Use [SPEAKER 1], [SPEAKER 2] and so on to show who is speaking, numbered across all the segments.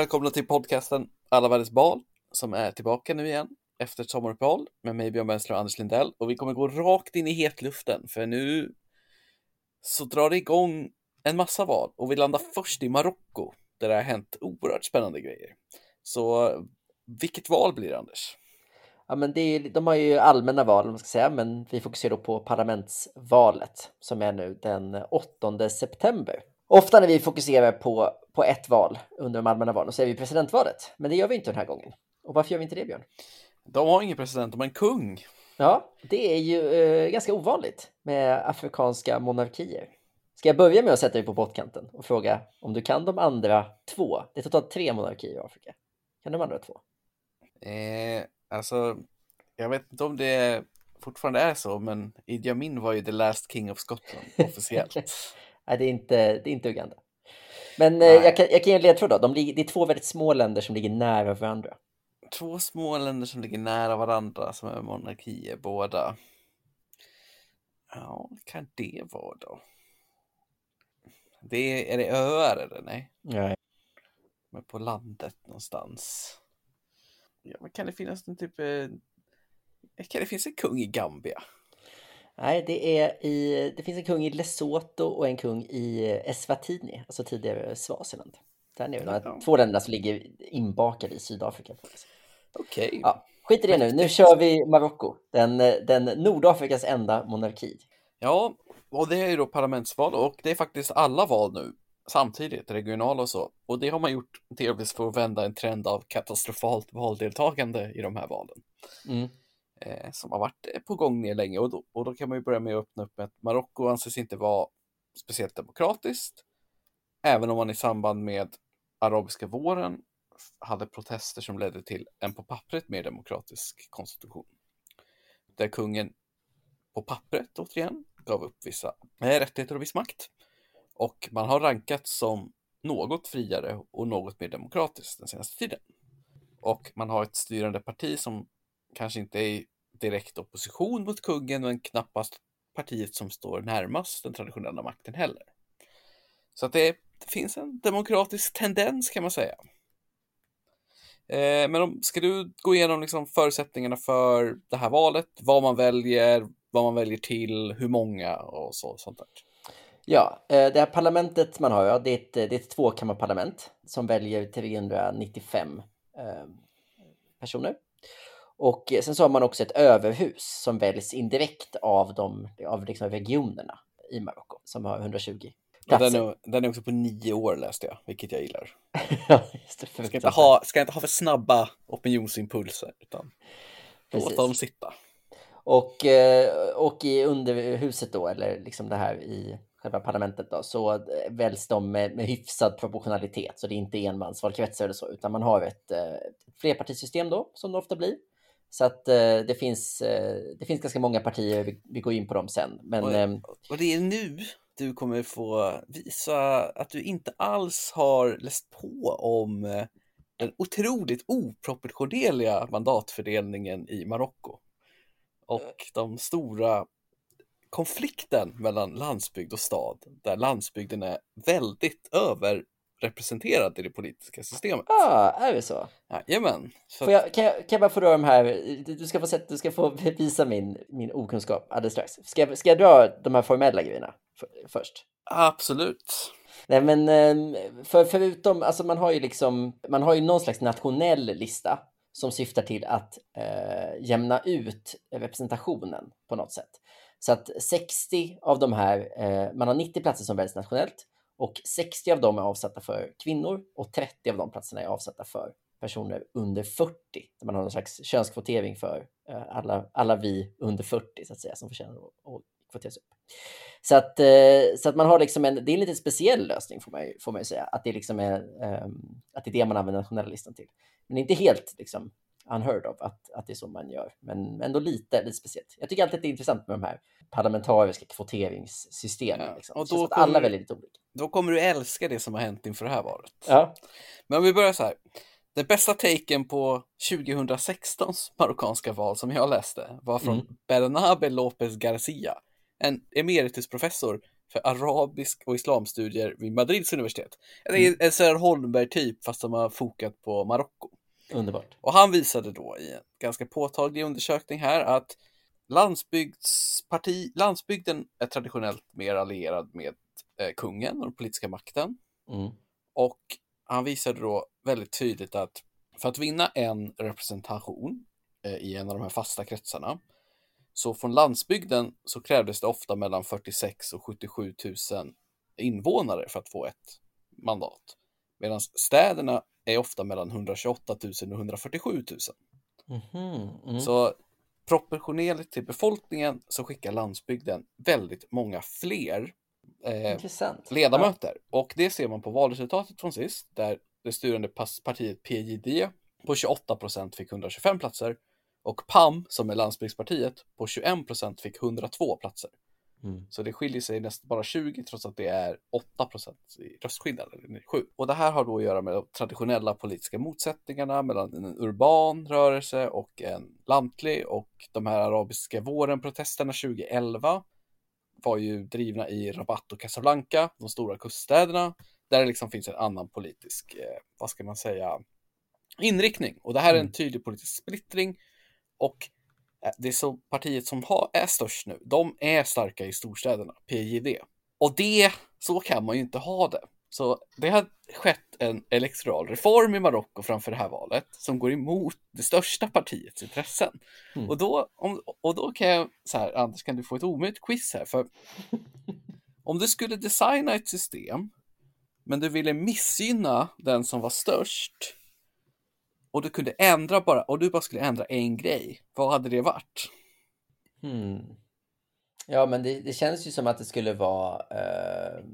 [SPEAKER 1] Välkomna till podcasten Alla världens bal som är tillbaka nu igen efter ett sommaruppehåll med mig Björn Bensler och Anders Lindell och vi kommer gå rakt in i hetluften för nu så drar det igång en massa val och vi landar först i Marocko där det har hänt oerhört spännande grejer. Så vilket val blir det Anders?
[SPEAKER 2] Ja, men det är, de har ju allmänna val, man ska säga, men vi fokuserar då på parlamentsvalet som är nu den 8 september. Ofta när vi fokuserar på, på ett val under de allmänna valen så är vi presidentvalet, men det gör vi inte den här gången. Och varför gör vi inte det, Björn?
[SPEAKER 1] De har ingen president, de har en kung.
[SPEAKER 2] Ja, det är ju eh, ganska ovanligt med afrikanska monarkier. Ska jag börja med att sätta dig på pottkanten och fråga om du kan de andra två? Det är totalt tre monarkier i Afrika. Kan du de andra två?
[SPEAKER 1] Eh, alltså, jag vet inte om det fortfarande är så, men Idi Amin var ju the last king of Scotland officiellt.
[SPEAKER 2] Nej, det är inte, det är inte Uganda. Men eh, jag, kan, jag kan ge en ledtråd då. De ligger, det är två väldigt små länder som ligger nära varandra.
[SPEAKER 1] Två små länder som ligger nära varandra som är monarkier båda. Ja, vad kan det vara då? Det är, är det öar eller nej?
[SPEAKER 2] Nej.
[SPEAKER 1] Men på landet någonstans. Ja, men kan det finnas någon typ... Eh, kan det finnas en kung i Gambia?
[SPEAKER 2] Nej, det, är i, det finns en kung i Lesotho och en kung i Eswatini, alltså tidigare Swaziland. Där nere, de här två länderna som ligger inbakade i Sydafrika.
[SPEAKER 1] Okej. Okay.
[SPEAKER 2] Ja, skit i det nu, nu kör vi Marocko, den, den Nordafrikas enda monarki.
[SPEAKER 1] Ja, och det är ju då parlamentsval och det är faktiskt alla val nu samtidigt, regionala och så. Och det har man gjort delvis för att vända en trend av katastrofalt valdeltagande i de här valen.
[SPEAKER 2] Mm.
[SPEAKER 1] Eh, som har varit eh, på gång ner länge och då, och då kan man ju börja med att öppna upp med att Marocko anses inte vara speciellt demokratiskt. Även om man i samband med arabiska våren hade protester som ledde till en på pappret mer demokratisk konstitution. Där kungen på pappret återigen gav upp vissa eh, rättigheter och viss makt. Och man har rankats som något friare och något mer demokratiskt den senaste tiden. Och man har ett styrande parti som kanske inte är i direkt opposition mot kungen, men knappast partiet som står närmast den traditionella makten heller. Så att det, det finns en demokratisk tendens kan man säga. Eh, men om, ska du gå igenom liksom förutsättningarna för det här valet, vad man väljer, vad man väljer till, hur många och så, sånt där?
[SPEAKER 2] Ja, eh, det här parlamentet man har, ja, det är ett, det är ett tvåkammarparlament som väljer 395 eh, personer. Och sen så har man också ett överhus som väljs indirekt av, de, av liksom regionerna i Marocko som har 120
[SPEAKER 1] platser. Den är, den är också på nio år läste jag, vilket jag gillar.
[SPEAKER 2] ja, just
[SPEAKER 1] det, ska, inte ha, ska inte ha för snabba opinionsimpulser utan låta dem sitta.
[SPEAKER 2] Och, eh, och i underhuset då, eller liksom det här i själva parlamentet då, så väljs de med, med hyfsad proportionalitet. Så det är inte enmansvalkretsar eller så, utan man har ett, eh, ett flerpartisystem då, som det ofta blir. Så att eh, det, finns, eh, det finns ganska många partier, vi, vi går in på dem sen. Men,
[SPEAKER 1] och,
[SPEAKER 2] ehm,
[SPEAKER 1] och det är nu du kommer få visa att du inte alls har läst på om eh, den otroligt oproportionerliga mandatfördelningen i Marocko. Och de stora konflikten mellan landsbygd och stad, där landsbygden är väldigt över representerad i det politiska systemet.
[SPEAKER 2] Ja, ah, är det så?
[SPEAKER 1] Jajamän.
[SPEAKER 2] Så jag, kan, jag, kan jag bara få dra de här, du ska få, sätt, du ska få visa min, min okunskap alldeles strax. Ska, jag, ska jag dra de här formella grejerna för, först?
[SPEAKER 1] Absolut.
[SPEAKER 2] Nej men ehm, för, förutom, alltså man har ju liksom, man har ju någon slags nationell lista som syftar till att eh, jämna ut representationen på något sätt. Så att 60 av de här, eh, man har 90 platser som väljs nationellt och 60 av dem är avsatta för kvinnor och 30 av de platserna är avsatta för personer under 40. Där man har någon slags könskvotering för eh, alla, alla vi under 40 så att säga som förtjänar att kvoteras upp. Så att, eh, så att man har liksom en, det är en lite speciell lösning får man ju, får man ju säga, att det, liksom är, ehm, att det är det man använder nationella listan till. Men inte helt liksom, unheard of att, att det är så man gör, men ändå lite, lite speciellt. Jag tycker alltid att det är intressant med de här parlamentariska kvoteringssystemen. Ja, liksom. och då kommer, alla väldigt lite olika.
[SPEAKER 1] Då kommer du älska det som har hänt inför det här valet.
[SPEAKER 2] Ja.
[SPEAKER 1] Men om vi börjar så här. Den bästa taken på 2016s marockanska val som jag läste var från mm. Bernabe Lopez Garcia, en emeritusprofessor för arabisk och islamstudier vid Madrids universitet. Är en Sören Holmberg-typ fast som har fokat på Marocko.
[SPEAKER 2] Underbart.
[SPEAKER 1] Och han visade då i en ganska påtaglig undersökning här att landsbygdsparti, landsbygden är traditionellt mer allierad med eh, kungen och den politiska makten.
[SPEAKER 2] Mm.
[SPEAKER 1] Och han visade då väldigt tydligt att för att vinna en representation eh, i en av de här fasta kretsarna så från landsbygden så krävdes det ofta mellan 46 och 77 000 invånare för att få ett mandat. Medan städerna är ofta mellan 128 000 och 147 000.
[SPEAKER 2] Mhm, mm.
[SPEAKER 1] Så proportionerligt till befolkningen så skickar landsbygden väldigt många fler eh, ledamöter. Och det ser man på valresultatet från sist, där det styrande partiet PJD på 28 procent fick 125 platser och PAM, som är landsbygdspartiet, på 21 procent fick 102 platser.
[SPEAKER 2] Mm.
[SPEAKER 1] Så det skiljer sig nästan bara 20 trots att det är 8 procent i röstskillnad, eller 7. Och det här har då att göra med de traditionella politiska motsättningarna mellan en urban rörelse och en lantlig och de här arabiska våren-protesterna 2011 var ju drivna i Rabat och Casablanca, de stora kuststäderna, där det liksom finns en annan politisk, eh, vad ska man säga, inriktning. Och det här är en
[SPEAKER 2] Mm.
[SPEAKER 1] tydlig politisk splittring och det är så partiet som har, är störst nu, de är starka i storstäderna, PJD. Och det, så kan man ju inte ha det. Så det har skett en elektoral reform i Marocko framför det här valet som går emot det största partiets intressen.
[SPEAKER 2] Mm.
[SPEAKER 1] Och, då, om, och då kan jag, så här, Anders kan du få ett omöjligt quiz här, för om du skulle designa ett system men du ville missgynna den som var störst och du kunde ändra bara, och du bara skulle ändra en grej, vad hade det varit?
[SPEAKER 2] Hmm. Ja, men det, det känns ju som att det skulle vara... Eh,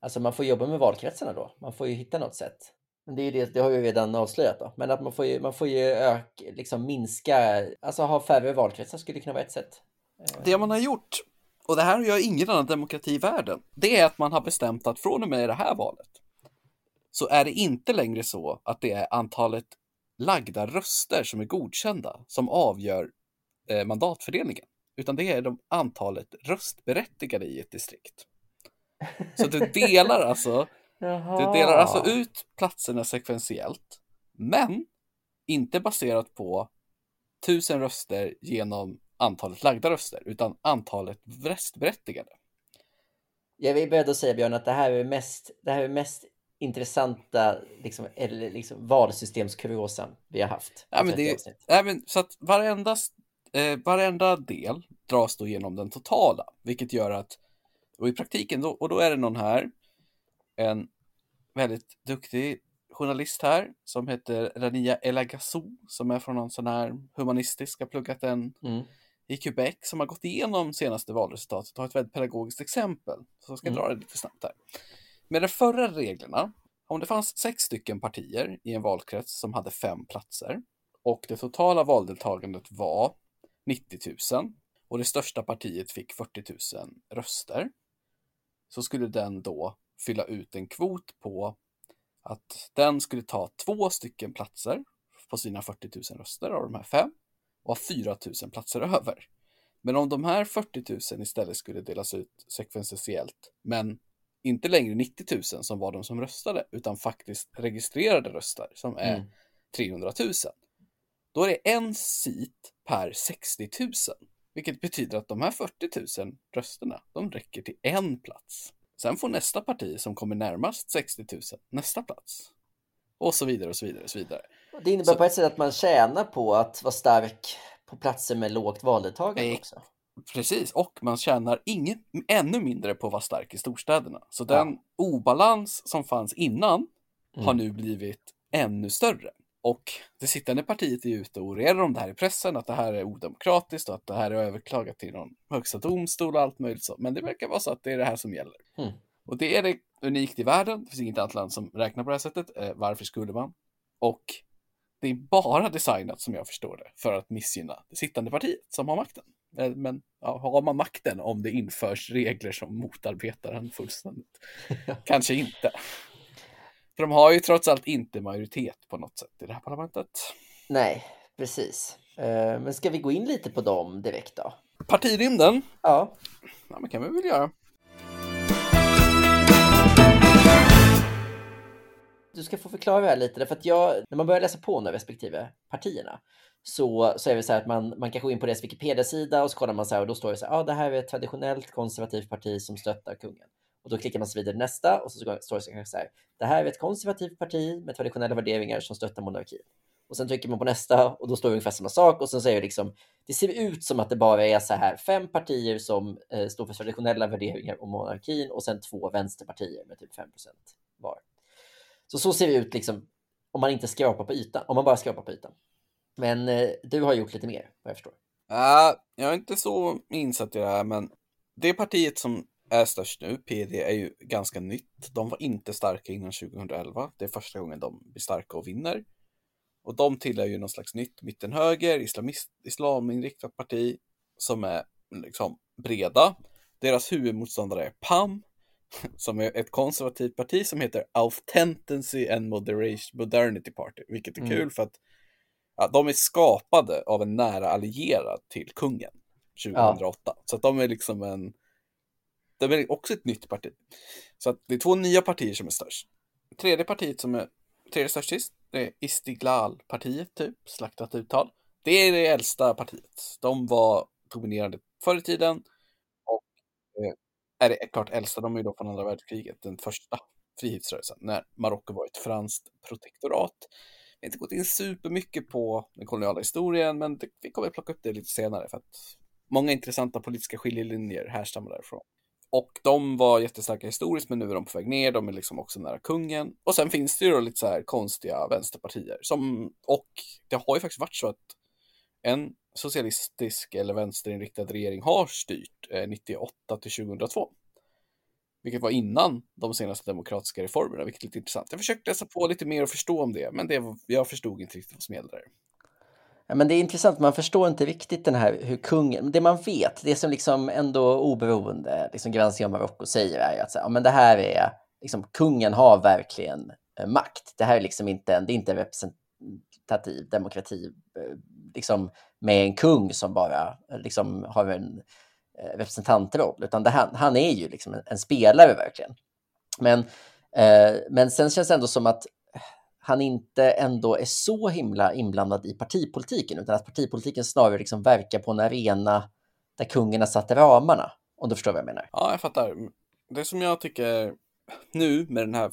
[SPEAKER 2] alltså man får jobba med valkretsarna då. Man får ju hitta något sätt. Men det, är ju det, det har vi redan avslöjat då. Men att man får ju, man får ju ök, liksom minska, alltså ha färre valkretsar skulle kunna vara ett sätt.
[SPEAKER 1] Det man har gjort, och det här gör ingen annan demokrati i världen, det är att man har bestämt att från och med det här valet så är det inte längre så att det är antalet lagda röster som är godkända som avgör eh, mandatfördelningen, utan det är de antalet röstberättigade i ett distrikt. Så du delar alltså, du delar alltså ut platserna sekventiellt, men inte baserat på tusen röster genom antalet lagda röster, utan antalet röstberättigade.
[SPEAKER 2] Jag är beredd att säga Björn att det här är mest, det här är mest intressanta liksom, eller liksom, valsystemskuriosan vi har haft.
[SPEAKER 1] Ja, men
[SPEAKER 2] 30
[SPEAKER 1] det, ja, men, så att varenda, eh, varenda del dras då genom den totala, vilket gör att, och i praktiken, då, och då är det någon här, en väldigt duktig journalist här som heter Rania Elagassou som är från någon sån här humanistisk, har pluggat den
[SPEAKER 2] Mm.
[SPEAKER 1] i Quebec som har gått igenom senaste valresultatet och har ett väldigt pedagogiskt exempel. Så jag ska
[SPEAKER 2] Mm.
[SPEAKER 1] dra det lite snabbt här. Med de förra reglerna, om det fanns sex stycken partier i en valkrets som hade fem platser och det totala valdeltagandet var 90 000 och det största partiet fick 40 000 röster så skulle den då fylla ut en kvot på att den skulle ta två stycken platser på sina 40 000 röster av de här fem och ha 4 000 platser över. Men om de här 40 000 istället skulle delas ut sekventiellt, men inte längre 90 000 som var de som röstade, utan faktiskt registrerade röster som är
[SPEAKER 2] Mm.
[SPEAKER 1] 300 000. Då är det en sit per 60 000, vilket betyder att de här 40 000 rösterna, de räcker till en plats. Sen får nästa parti som kommer närmast 60 000 nästa plats. Och så vidare och så vidare och så vidare.
[SPEAKER 2] Det innebär
[SPEAKER 1] Så-
[SPEAKER 2] på ett sätt att man tjänar på att vara stark på platser med lågt valdeltagande också.
[SPEAKER 1] Precis, och man tjänar inget, ännu mindre på att vara stark i storstäderna. Så
[SPEAKER 2] Ja.
[SPEAKER 1] den obalans som fanns innan har
[SPEAKER 2] Mm.
[SPEAKER 1] nu blivit ännu större. Och det sittande partiet är ute och orerar om det här i pressen, att det här är odemokratiskt och att det här är överklagat till någon högsta domstol och allt möjligt så. Men det verkar vara så att det är det här som gäller.
[SPEAKER 2] Mm.
[SPEAKER 1] Och det är det unikt i världen. Det finns inget annat land som räknar på det här sättet. Eh, varför skulle man? Och det är bara designat som jag förstår det för att missgynna det sittande partiet som har makten. Eh, Men ja, har man makten om det införs regler som motarbetar en fullständigt? Kanske inte. För de har ju trots allt inte majoritet på något sätt i det här parlamentet.
[SPEAKER 2] Nej, precis. Eh, Men ska vi gå in lite på dem direkt då?
[SPEAKER 1] Partirymden,
[SPEAKER 2] Ja,
[SPEAKER 1] ja men kan vi väl göra.
[SPEAKER 2] Du ska få förklara det här lite, för att jag, när man börjar läsa på nu respektive partierna, så, så är det så här att man, man kan gå in på deras Wikipedia-sida och så kollar man så här och då står det så här, ja, ah, det här är ett traditionellt konservativt parti som stöttar kungen. Och då klickar man sig vidare nästa och så står det så här, det här är ett konservativt parti med traditionella värderingar som stöttar monarkin. Och sen trycker man på nästa och då står det ungefär samma sak och sen säger det liksom, det ser ut som att det bara är så här fem partier som eh, står för traditionella värderingar om monarkin och sen två vänsterpartier med typ 5% var. Så så ser det ut liksom om man inte skrapar på ytan, om man bara skrapar på ytan. Men eh, du har gjort lite mer, vad jag förstår.
[SPEAKER 1] Uh, jag är inte så insatt i det här, men det partiet som är störst nu, PD, är ju ganska nytt. De var inte starka innan 2011. Det är första gången de blir starka och vinner. Och de tillhör ju någon slags nytt mittenhöger, islamist, islaminriktat parti som är liksom breda. Deras huvudmotståndare är PAM, som är ett konservativt parti som heter Authenticity and Moderation, Modernity Party, vilket är mm. kul för att ja, de är skapade av en nära allierad till kungen 2008. Ja. Så att de är liksom en, de är också ett nytt parti. Så att det är två nya partier som är störst. Tredje partiet som är tredje störst sist, det är Istiglal-partiet typ, slaktat uttal. Det är det äldsta partiet. De var dominerande förr i tiden och eh, är det klart äldsta, de är ju då från andra världskriget, den första frihetsrörelsen, när Marocko var ett franskt protektorat. Vi har inte gått in supermycket på den koloniala historien, men det, vi kommer att plocka upp det lite senare för att många intressanta politiska skiljelinjer härstammar därifrån. Och de var jättestarka historiskt, men nu är de på väg ner. De är liksom också nära kungen. Och sen finns det ju då lite så här konstiga vänsterpartier som, och det har ju faktiskt varit så att en socialistisk eller vänsterinriktad regering har styrt eh, 98 till 2002. Vilket var innan de senaste demokratiska reformerna, vilket är lite intressant. Jag försökte läsa på lite mer och förstå om det, men det, jag förstod inte riktigt vad som gällde där.
[SPEAKER 2] Ja, men det är intressant, man förstår inte riktigt den här hur kungen, det man vet, det som liksom ändå oberoende liksom granskning av Marocko säger är att så, ja, men det här är, liksom, kungen har verkligen eh, makt. Det här är liksom inte en, det är inte en representativ demokrati eh, liksom, med en kung som bara eh, liksom, har en eh, representantroll, utan det, han, han är ju liksom en, en spelare verkligen. Men, eh, men sen känns det ändå som att han inte ändå är så himla inblandad i partipolitiken, utan att partipolitiken snarare liksom verkar på en arena där kungen har satt ramarna, om du förstår vad jag menar.
[SPEAKER 1] Ja, jag fattar. Det som jag tycker nu med den här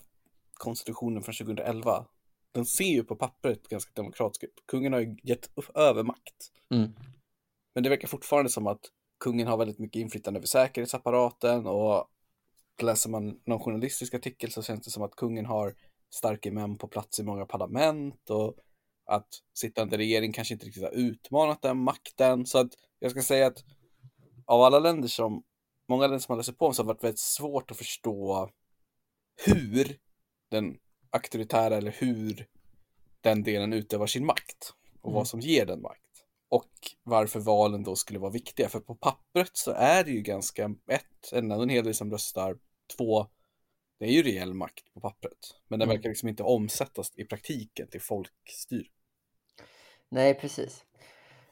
[SPEAKER 1] konstitutionen från 2011, den ser ju på pappret ganska demokratisk ut. Kungen har ju gett över makt. Mm. Men det verkar fortfarande som att kungen har väldigt mycket inflytande över säkerhetsapparaten och läser man någon journalistisk artikel så känns det som att kungen har starka män på plats i många parlament och att sittande regering kanske inte riktigt har utmanat den makten. Så att jag ska säga att av alla länder som, många länder som man läser på så har det varit väldigt svårt att förstå hur den auktoritära eller hur den delen utövar sin makt och mm. vad som ger den makt. Och varför valen då skulle vara viktiga. För på pappret så är det ju ganska ett, en, en hel del som röstar, två, det är ju reell makt på pappret. Men den mm. verkar liksom inte omsättas i praktiken till folkstyr.
[SPEAKER 2] Nej, precis.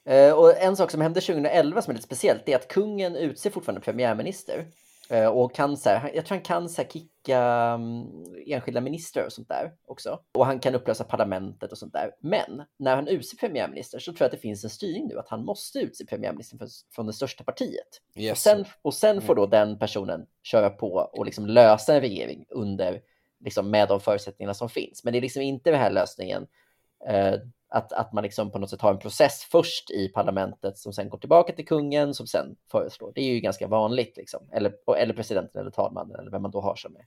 [SPEAKER 2] Uh, och en sak som hände 2011 som är lite speciellt är att kungen utser fortfarande premiärminister. Uh, och kan så här, jag tror han kan så här, kicka um, enskilda ministrar och sånt där också. Och han kan upplösa parlamentet och sånt där. Men när han utser premiärminister så tror jag att det finns en styrning nu att han måste utse premiärministern för, från det största partiet. Yes. Och sen, och sen får då mm. den personen köra på och liksom lösa en regering under, liksom med de förutsättningarna som finns. Men det är liksom inte den här lösningen uh, att, att man liksom på något sätt har en process först i parlamentet som sen går tillbaka till kungen som sen föreslår. Det är ju ganska vanligt, liksom. eller, eller presidenten eller talmannen eller vem man då har som, är,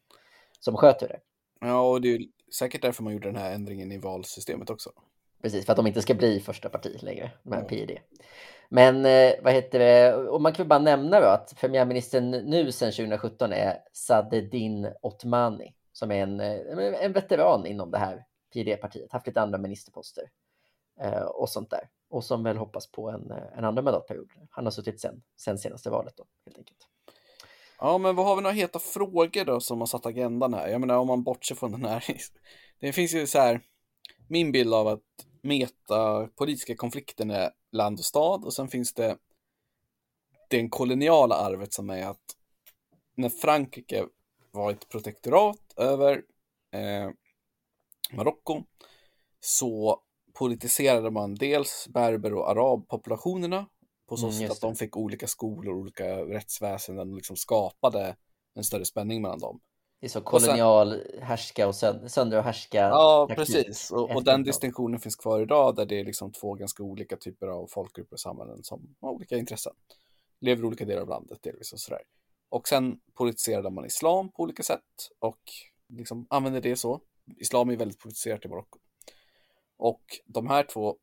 [SPEAKER 2] som sköter det.
[SPEAKER 1] Ja, och det är säkert därför man gjorde den här ändringen i valsystemet också.
[SPEAKER 2] Precis, för att de inte ska bli första parti längre, här ja. PID. Men eh, vad heter det, och man kan väl bara nämna då att premiärministern nu sedan 2017 är Sadedin Otmani som är en, eh, en veteran inom det här PID-partiet, haft lite andra ministerposter Eh, och sånt där. Och som väl hoppas på en, eh, en andra mandatperiod. Han har suttit sen, sen senaste valet då, helt enkelt.
[SPEAKER 1] Ja, men vad har vi några heta frågor då som har satt agendan här? Jag menar om man bortser från den här. Det finns ju så här, min bild av att meta politiska konflikten är land och stad och sen finns det den koloniala arvet som är att när Frankrike var ett protektorat över eh, Marocko så politiserade man dels berber och arabpopulationerna på så
[SPEAKER 2] Mm,
[SPEAKER 1] sätt att de fick olika skolor, olika rättsväsenden och liksom skapade en större spänning mellan dem.
[SPEAKER 2] Det är så
[SPEAKER 1] Och sen-
[SPEAKER 2] kolonial härska och sönd- söndra och härska.
[SPEAKER 1] Ja, precis. Och, och den distinktionen finns kvar idag där det är liksom två ganska olika typer av folkgrupper och samhällen som har olika intressen. Lever i olika delar av landet delvis och sådär. Och sen politiserade man islam på olika sätt och liksom använde det så. Islam är väldigt politiserat i Marocko. Och de här två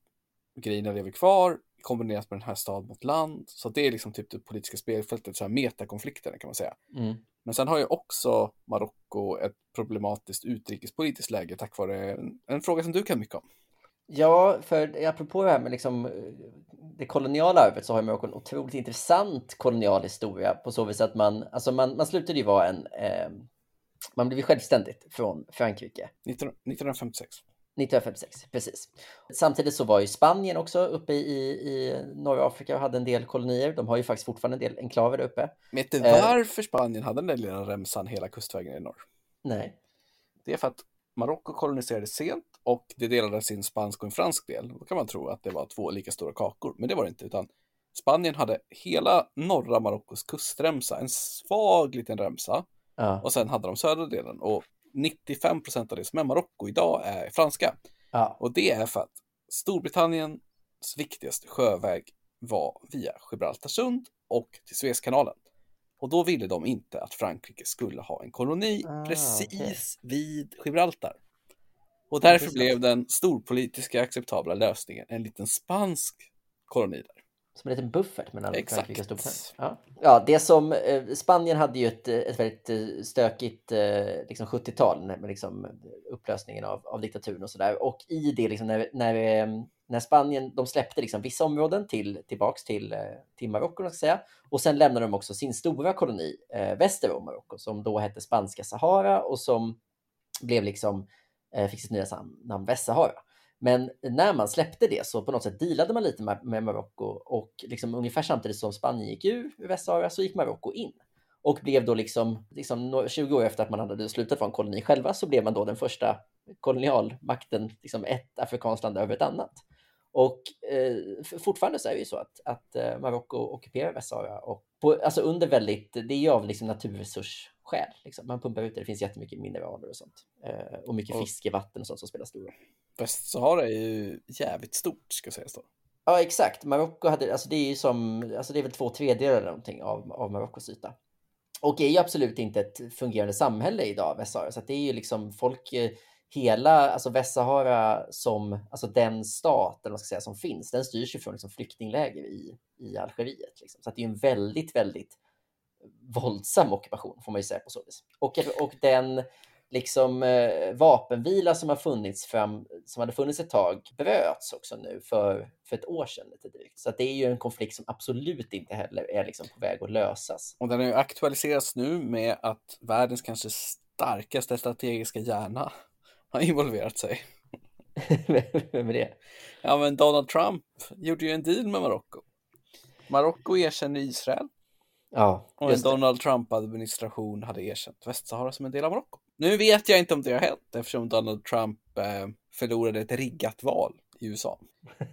[SPEAKER 1] grejerna lever kvar kombinerat med den här stad mot land. Så det är liksom typ det politiska spelfältet, så här metakonflikterna kan man säga.
[SPEAKER 2] Mm.
[SPEAKER 1] Men sen har ju också Marocko ett problematiskt utrikespolitiskt läge tack vare en, en fråga som du kan mycket om.
[SPEAKER 2] Ja, för apropå det här med liksom eh, det koloniala arvet så har ju Marocko en otroligt intressant kolonial historia på så vis att man, alltså man, man slutade ju vara en, eh, man blev ju självständigt från Frankrike
[SPEAKER 1] 19, 1956.
[SPEAKER 2] 1956, precis. Samtidigt så var ju Spanien också uppe i, i norra Afrika och hade en del kolonier. De har ju faktiskt fortfarande en del enklaver där uppe.
[SPEAKER 1] Vet du
[SPEAKER 2] Eh.
[SPEAKER 1] varför Spanien hade den där lilla remsan hela kustvägen i norr?
[SPEAKER 2] Nej.
[SPEAKER 1] Det är för att Marocko koloniserade sent och det delades i en spansk och en fransk del. Då kan man tro att det var två lika stora kakor, men det var det inte, utan Spanien hade hela norra Marockos kustremsa, en svag liten remsa,
[SPEAKER 2] Ja,
[SPEAKER 1] och sen hade de södra delen. Och 95 procent av det som är Marocko idag är franska.
[SPEAKER 2] ja,
[SPEAKER 1] Och det är för att Storbritanniens viktigaste sjöväg var via Gibraltarsund och till Suezkanalen. Och då ville de inte att Frankrike skulle ha en koloni
[SPEAKER 2] Ah,
[SPEAKER 1] precis
[SPEAKER 2] okej.
[SPEAKER 1] vid Gibraltar. Och därför blev den storpolitiska acceptabla lösningen en liten spansk koloni där.
[SPEAKER 2] Som en liten buffert mellan
[SPEAKER 1] Exakt.
[SPEAKER 2] Frankrike och Storbritannien. Ja. ja, det som eh, Spanien hade ju ett, eh, ett väldigt eh, stökigt eh, liksom 70-tal med liksom upplösningen av, av diktaturen och sådär. Och i det liksom när, när, när Spanien, de släppte liksom vissa områden till, tillbaks till, till Marocko, säga. Och sen lämnade de också sin stora koloni eh, väster om Marocko som då hette Spanska Sahara och som blev liksom, eh, fick sitt nya namn Västsahara. Men när man släppte det så på något sätt dealade man lite med, med Marocko och liksom ungefär samtidigt som Spanien gick ur Västsahara så gick Marocko in. Och blev då liksom, liksom nå- 20 år efter att man hade slutat vara en koloni själva så blev man då den första kolonialmakten, liksom ett afrikanskt land över ett annat. Och eh, fortfarande så är det ju så att, att eh, Marocko ockuperar Västsahara och på, alltså under väldigt, det är ju av liksom naturresursskäl. Liksom. Man pumpar ut det, det finns jättemycket mineraler och sånt. Eh, och mycket fiskevatten och sånt som spelar stor roll.
[SPEAKER 1] Västsahara är ju jävligt stort ska sägas då.
[SPEAKER 2] Ja, exakt. Marocko hade, alltså det är ju som, alltså det är väl två tredjedelar eller någonting av, av Marockos yta. Och är ju absolut inte ett fungerande samhälle idag, Västsahara. Så att det är ju liksom folk, eh, hela, alltså Västsahara som, alltså den stat, eller man ska säga, som finns, den styrs ju från liksom flyktingläger i, i Algeriet. Liksom. Så att det är ju en väldigt, väldigt våldsam ockupation, får man ju säga på så vis. Och, och den liksom eh, vapenvila som har funnits fram, som hade funnits ett tag, bröts också nu för, för ett år sedan lite drygt. Så att det är ju en konflikt som absolut inte heller är liksom på väg att lösas.
[SPEAKER 1] Och den har ju aktualiserats nu med att världens kanske starkaste strategiska hjärna har involverat sig.
[SPEAKER 2] Vem är det?
[SPEAKER 1] Ja, men Donald Trump gjorde ju en deal med Marocko. Marocko erkänner Israel
[SPEAKER 2] Ja,
[SPEAKER 1] och en. Donald Trump-administration hade erkänt Västsahara som en del av Marocko. Nu vet jag inte om det har hänt eftersom Donald Trump eh, förlorade ett riggat val i USA.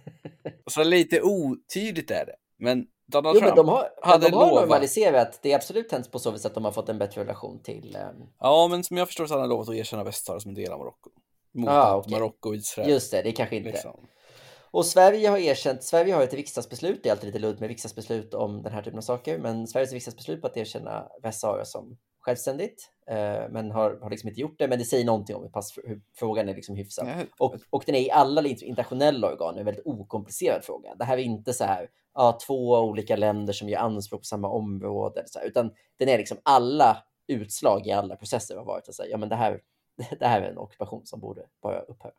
[SPEAKER 1] Så lite otydligt är det. Men Donald
[SPEAKER 2] Jo, men
[SPEAKER 1] Trump,
[SPEAKER 2] de har,
[SPEAKER 1] hade
[SPEAKER 2] de har
[SPEAKER 1] lovat.
[SPEAKER 2] normaliserat. Det är absolut hänt på så vis att de har fått en bättre relation till... ehm,
[SPEAKER 1] ja men som jag förstår så har han lovat att erkänna Västsahara som en del av Marocko. Mot
[SPEAKER 2] Ah, okej.
[SPEAKER 1] Marocko och Israel.
[SPEAKER 2] Just det, det kanske inte...
[SPEAKER 1] liksom.
[SPEAKER 2] Och Sverige har erkänt, Sverige har ett riksdagsbeslut, det är alltid lite ludd med riksdagsbeslut om den här typen av saker, men Sveriges riksdagsbeslut på att erkänna Västsahara som självständigt, eh, men har, har liksom inte gjort det, men det säger någonting om hur, pass, hur frågan är liksom hyfsad.
[SPEAKER 1] Ja,
[SPEAKER 2] Och, och den är i alla internationella organ en väldigt okomplicerad fråga. Det här är inte så här, ja, två olika länder som gör anspråk på samma område, här, utan den är liksom alla utslag i alla processer har varit att säga, ja men det här, det här är en ockupation som borde bara upphöra.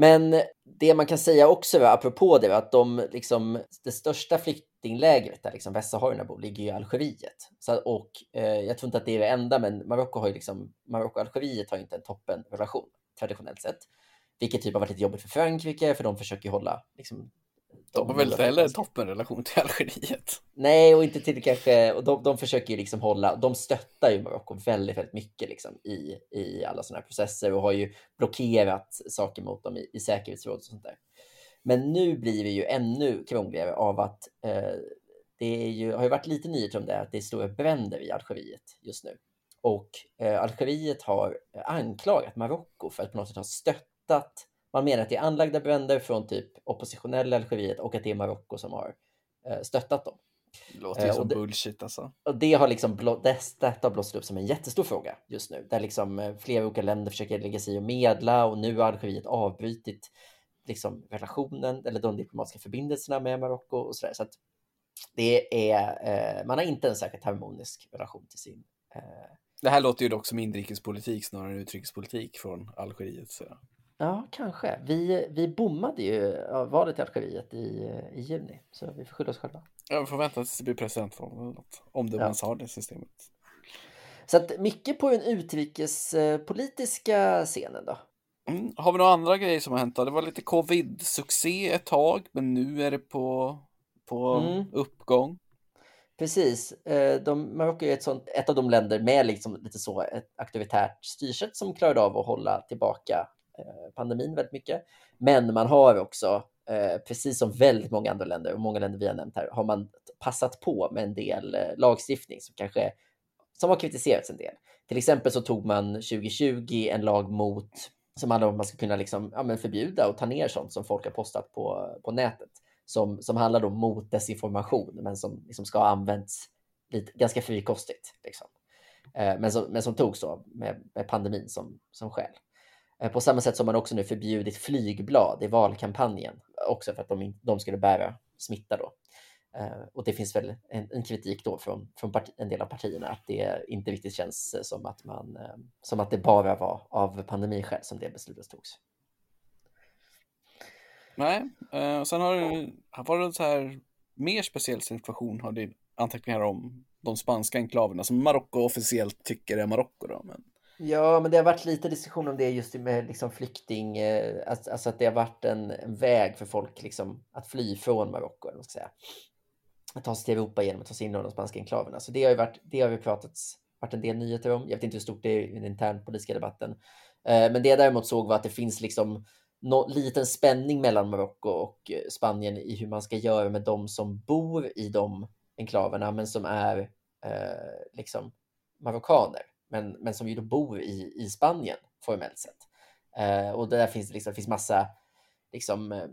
[SPEAKER 2] Men det man kan säga också, apropå det, att de, liksom, det största flyktinglägret där liksom västsaharierna bor ligger i Algeriet. Så, och eh, jag tror inte att det är det enda, men Marocko har liksom, Marocko och Algeriet har inte en toppenrelation traditionellt sett. Vilket typ har varit lite jobbigt för Frankrike, för de försöker hålla liksom,
[SPEAKER 1] de har väl inte heller en toppenrelation till Algeriet?
[SPEAKER 2] Nej, och inte till kanske, och de, de försöker ju liksom hålla, de stöttar ju Marocko väldigt, väldigt mycket liksom i, i alla sådana här processer och har ju blockerat saker mot dem i, i säkerhetsrådet och sånt där. Men nu blir det ju ännu krångligare av att eh, det är ju, har ju varit lite nyheter om det, att det är stora bränder i Algeriet just nu. Och eh, Algeriet har anklagat Marocko för att på något sätt ha stöttat man menar att det är anlagda bränder från typ oppositionella Algeriet och att det är Marocko som har eh, stöttat dem.
[SPEAKER 1] Det låter ju eh, som det, bullshit alltså.
[SPEAKER 2] Och det har liksom detta har blåst upp som en jättestor fråga just nu, där liksom eh, flera olika länder försöker lägga sig och medla och nu har Algeriet avbrutit liksom relationen eller de diplomatiska förbindelserna med Marocko och sådär. Så att det är, man har inte en särskilt harmonisk relation till sin
[SPEAKER 1] det här låter ju dock som inrikespolitik snarare än utrikespolitik från Algeriet. Så.
[SPEAKER 2] Ja, kanske. Vi, vi bommade ju valet i Algeriet i, i juni, så vi får skylla oss själva.
[SPEAKER 1] Ja, vi får vänta tills det blir presidentval eller något, om det ja. ens har det systemet.
[SPEAKER 2] Så att mycket på den utrikespolitiska scenen då.
[SPEAKER 1] Mm. Har vi några andra grejer som har hänt då? Det var lite covid-succé ett tag, men nu är det på, på mm. uppgång.
[SPEAKER 2] Precis. Eh, de, Marocko är ett, sånt, ett av de länder med liksom lite så ett auktoritärt styrsätt som klarade av att hålla tillbaka Eh, pandemin väldigt mycket. Men man har också, eh, precis som väldigt många andra länder och många länder vi har nämnt här, har man passat på med en del eh, lagstiftning som kanske som har kritiserats en del. Till exempel så tog man 2020 en lag mot som handlar om att man ska kunna liksom, ja, men förbjuda och ta ner sånt som folk har postat på, på nätet som, som handlar då mot desinformation, men som liksom ska ha använts lite, ganska frikostigt. Liksom. Eh, men, som, men som togs då med, med pandemin som, som skäl. Eh, på samma sätt som man också nu förbjudit flygblad i valkampanjen, också för att de, de skulle bära smitta då. Eh, och det finns väl en, en kritik då från, från parti, en del av partierna att det inte riktigt känns eh, som att, man, som att det bara var av pandemiskäl som det beslutet togs.
[SPEAKER 1] Nej, och sen har det varit en så här mer speciell situation har det anteckningar om de spanska enklaverna som Marocko officiellt tycker är Marocko
[SPEAKER 2] Ja, men det har varit lite diskussion om det just med liksom flykting, eh, alltså, alltså att det har varit en, en väg för folk liksom att fly från Marocko, eller ska säga. Att ta sig till Europa genom att ta sig in i de spanska enklaverna. Så det har ju varit, det har vi pratats, varit en del nyheter om. Jag vet inte hur stort det är i den internpolitiska debatten. Eh, men det jag däremot såg var att det finns liksom någon liten spänning mellan Marocko och eh, Spanien i hur man ska göra med de som bor i de enklaverna, men som är eh, liksom marockaner men, men som ju då bor i, i Spanien formellt sett. Eh, och där finns det liksom, finns massa, liksom, eh,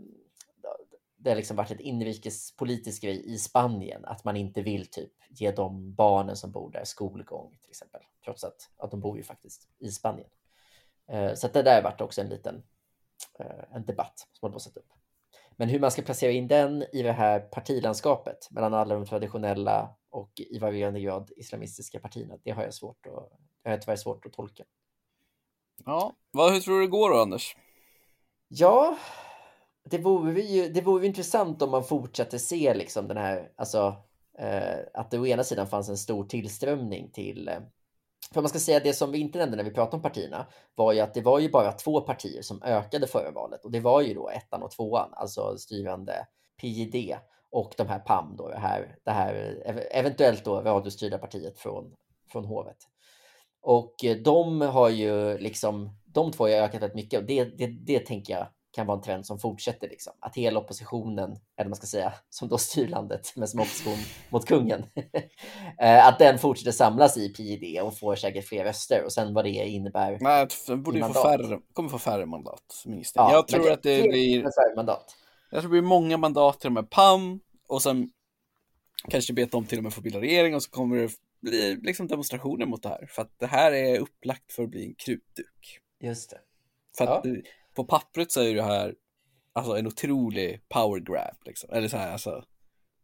[SPEAKER 2] det har liksom varit ett inrikespolitisk grej i Spanien att man inte vill typ ge de barnen som bor där skolgång till exempel, trots att, att de bor ju faktiskt i Spanien. Eh, så att det där har varit också en liten eh, en debatt som har blossat upp. Men hur man ska placera in den i det här partilandskapet mellan alla de traditionella och i varierande grad islamistiska partierna, det har jag svårt att, det har tyvärr svårt att tolka.
[SPEAKER 1] Ja, vad, hur tror du det går då, Anders?
[SPEAKER 2] Ja, det vore ju det vore intressant om man fortsätter se liksom den här, alltså eh, att det å ena sidan fanns en stor tillströmning till eh, för man ska säga det som vi inte nämnde när vi pratade om partierna var ju att det var ju bara två partier som ökade förra valet och det var ju då ettan och tvåan, alltså styrande PJD och de här PAM då, det här, det här eventuellt då radiostyrda partiet från, från hovet. Och de har ju liksom, de två har ökat väldigt mycket och det, det, det tänker jag kan vara en trend som fortsätter. Liksom. Att hela oppositionen, eller man ska säga, som då styr landet, men som opposition mot kungen, eh, att den fortsätter samlas i PID och får säkert fler röster och sen vad det innebär.
[SPEAKER 1] Nej, den borde få färre, kommer få färre mandat, ministern. Ja, jag tror att det blir... Mandat. Jag tror det blir många mandat till och med PAM och sen kanske vet de till och med få bilda regering och så kommer det bli liksom demonstrationer mot det här. För att det här är upplagt för att bli en krutduk.
[SPEAKER 2] Just det.
[SPEAKER 1] För att ja på pappret så är det här alltså en otrolig power grab liksom. Eller så här, alltså.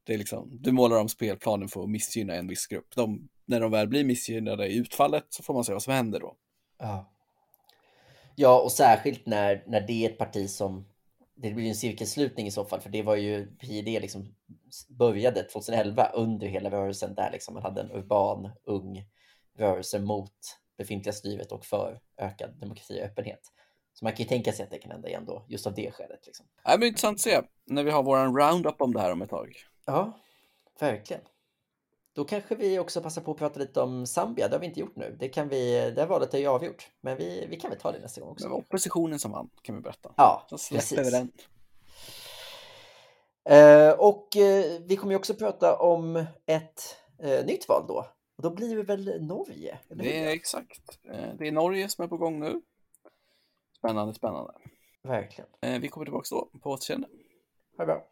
[SPEAKER 1] Det är liksom, du målar om spelplanen för att missgynna en viss grupp. De, när de väl blir missgynnade i utfallet så får man se vad som händer då.
[SPEAKER 2] Ja, ja och särskilt när, när det är ett parti som det blir en cirkelslutning i så fall, för det var ju PID liksom började 2011 under hela rörelsen där liksom man hade en urban, ung rörelse mot befintliga styret och för ökad demokrati och öppenhet. Så man kan ju tänka sig att det kan hända igen då, just av det skälet. Liksom.
[SPEAKER 1] Det blir intressant att se när vi har våran roundup om det här om ett tag.
[SPEAKER 2] Ja, verkligen. Då kanske vi också passar på att prata lite om Zambia. Det har vi inte gjort nu. Det, kan vi, det valet är ju avgjort. Men vi, vi kan väl ta det nästa gång också.
[SPEAKER 1] Det var oppositionen som vann, kan vi berätta.
[SPEAKER 2] Ja,
[SPEAKER 1] Så
[SPEAKER 2] precis.
[SPEAKER 1] den.
[SPEAKER 2] Eh, och eh, vi kommer ju också prata om ett eh, nytt val då. Och då blir det väl Norge?
[SPEAKER 1] Det är exakt. Eh, Det är Norge som är på gång nu. Spännande, spännande.
[SPEAKER 2] Verkligen.
[SPEAKER 1] Eh, Vi kommer tillbaka då, på återseende.
[SPEAKER 2] Ha det bra.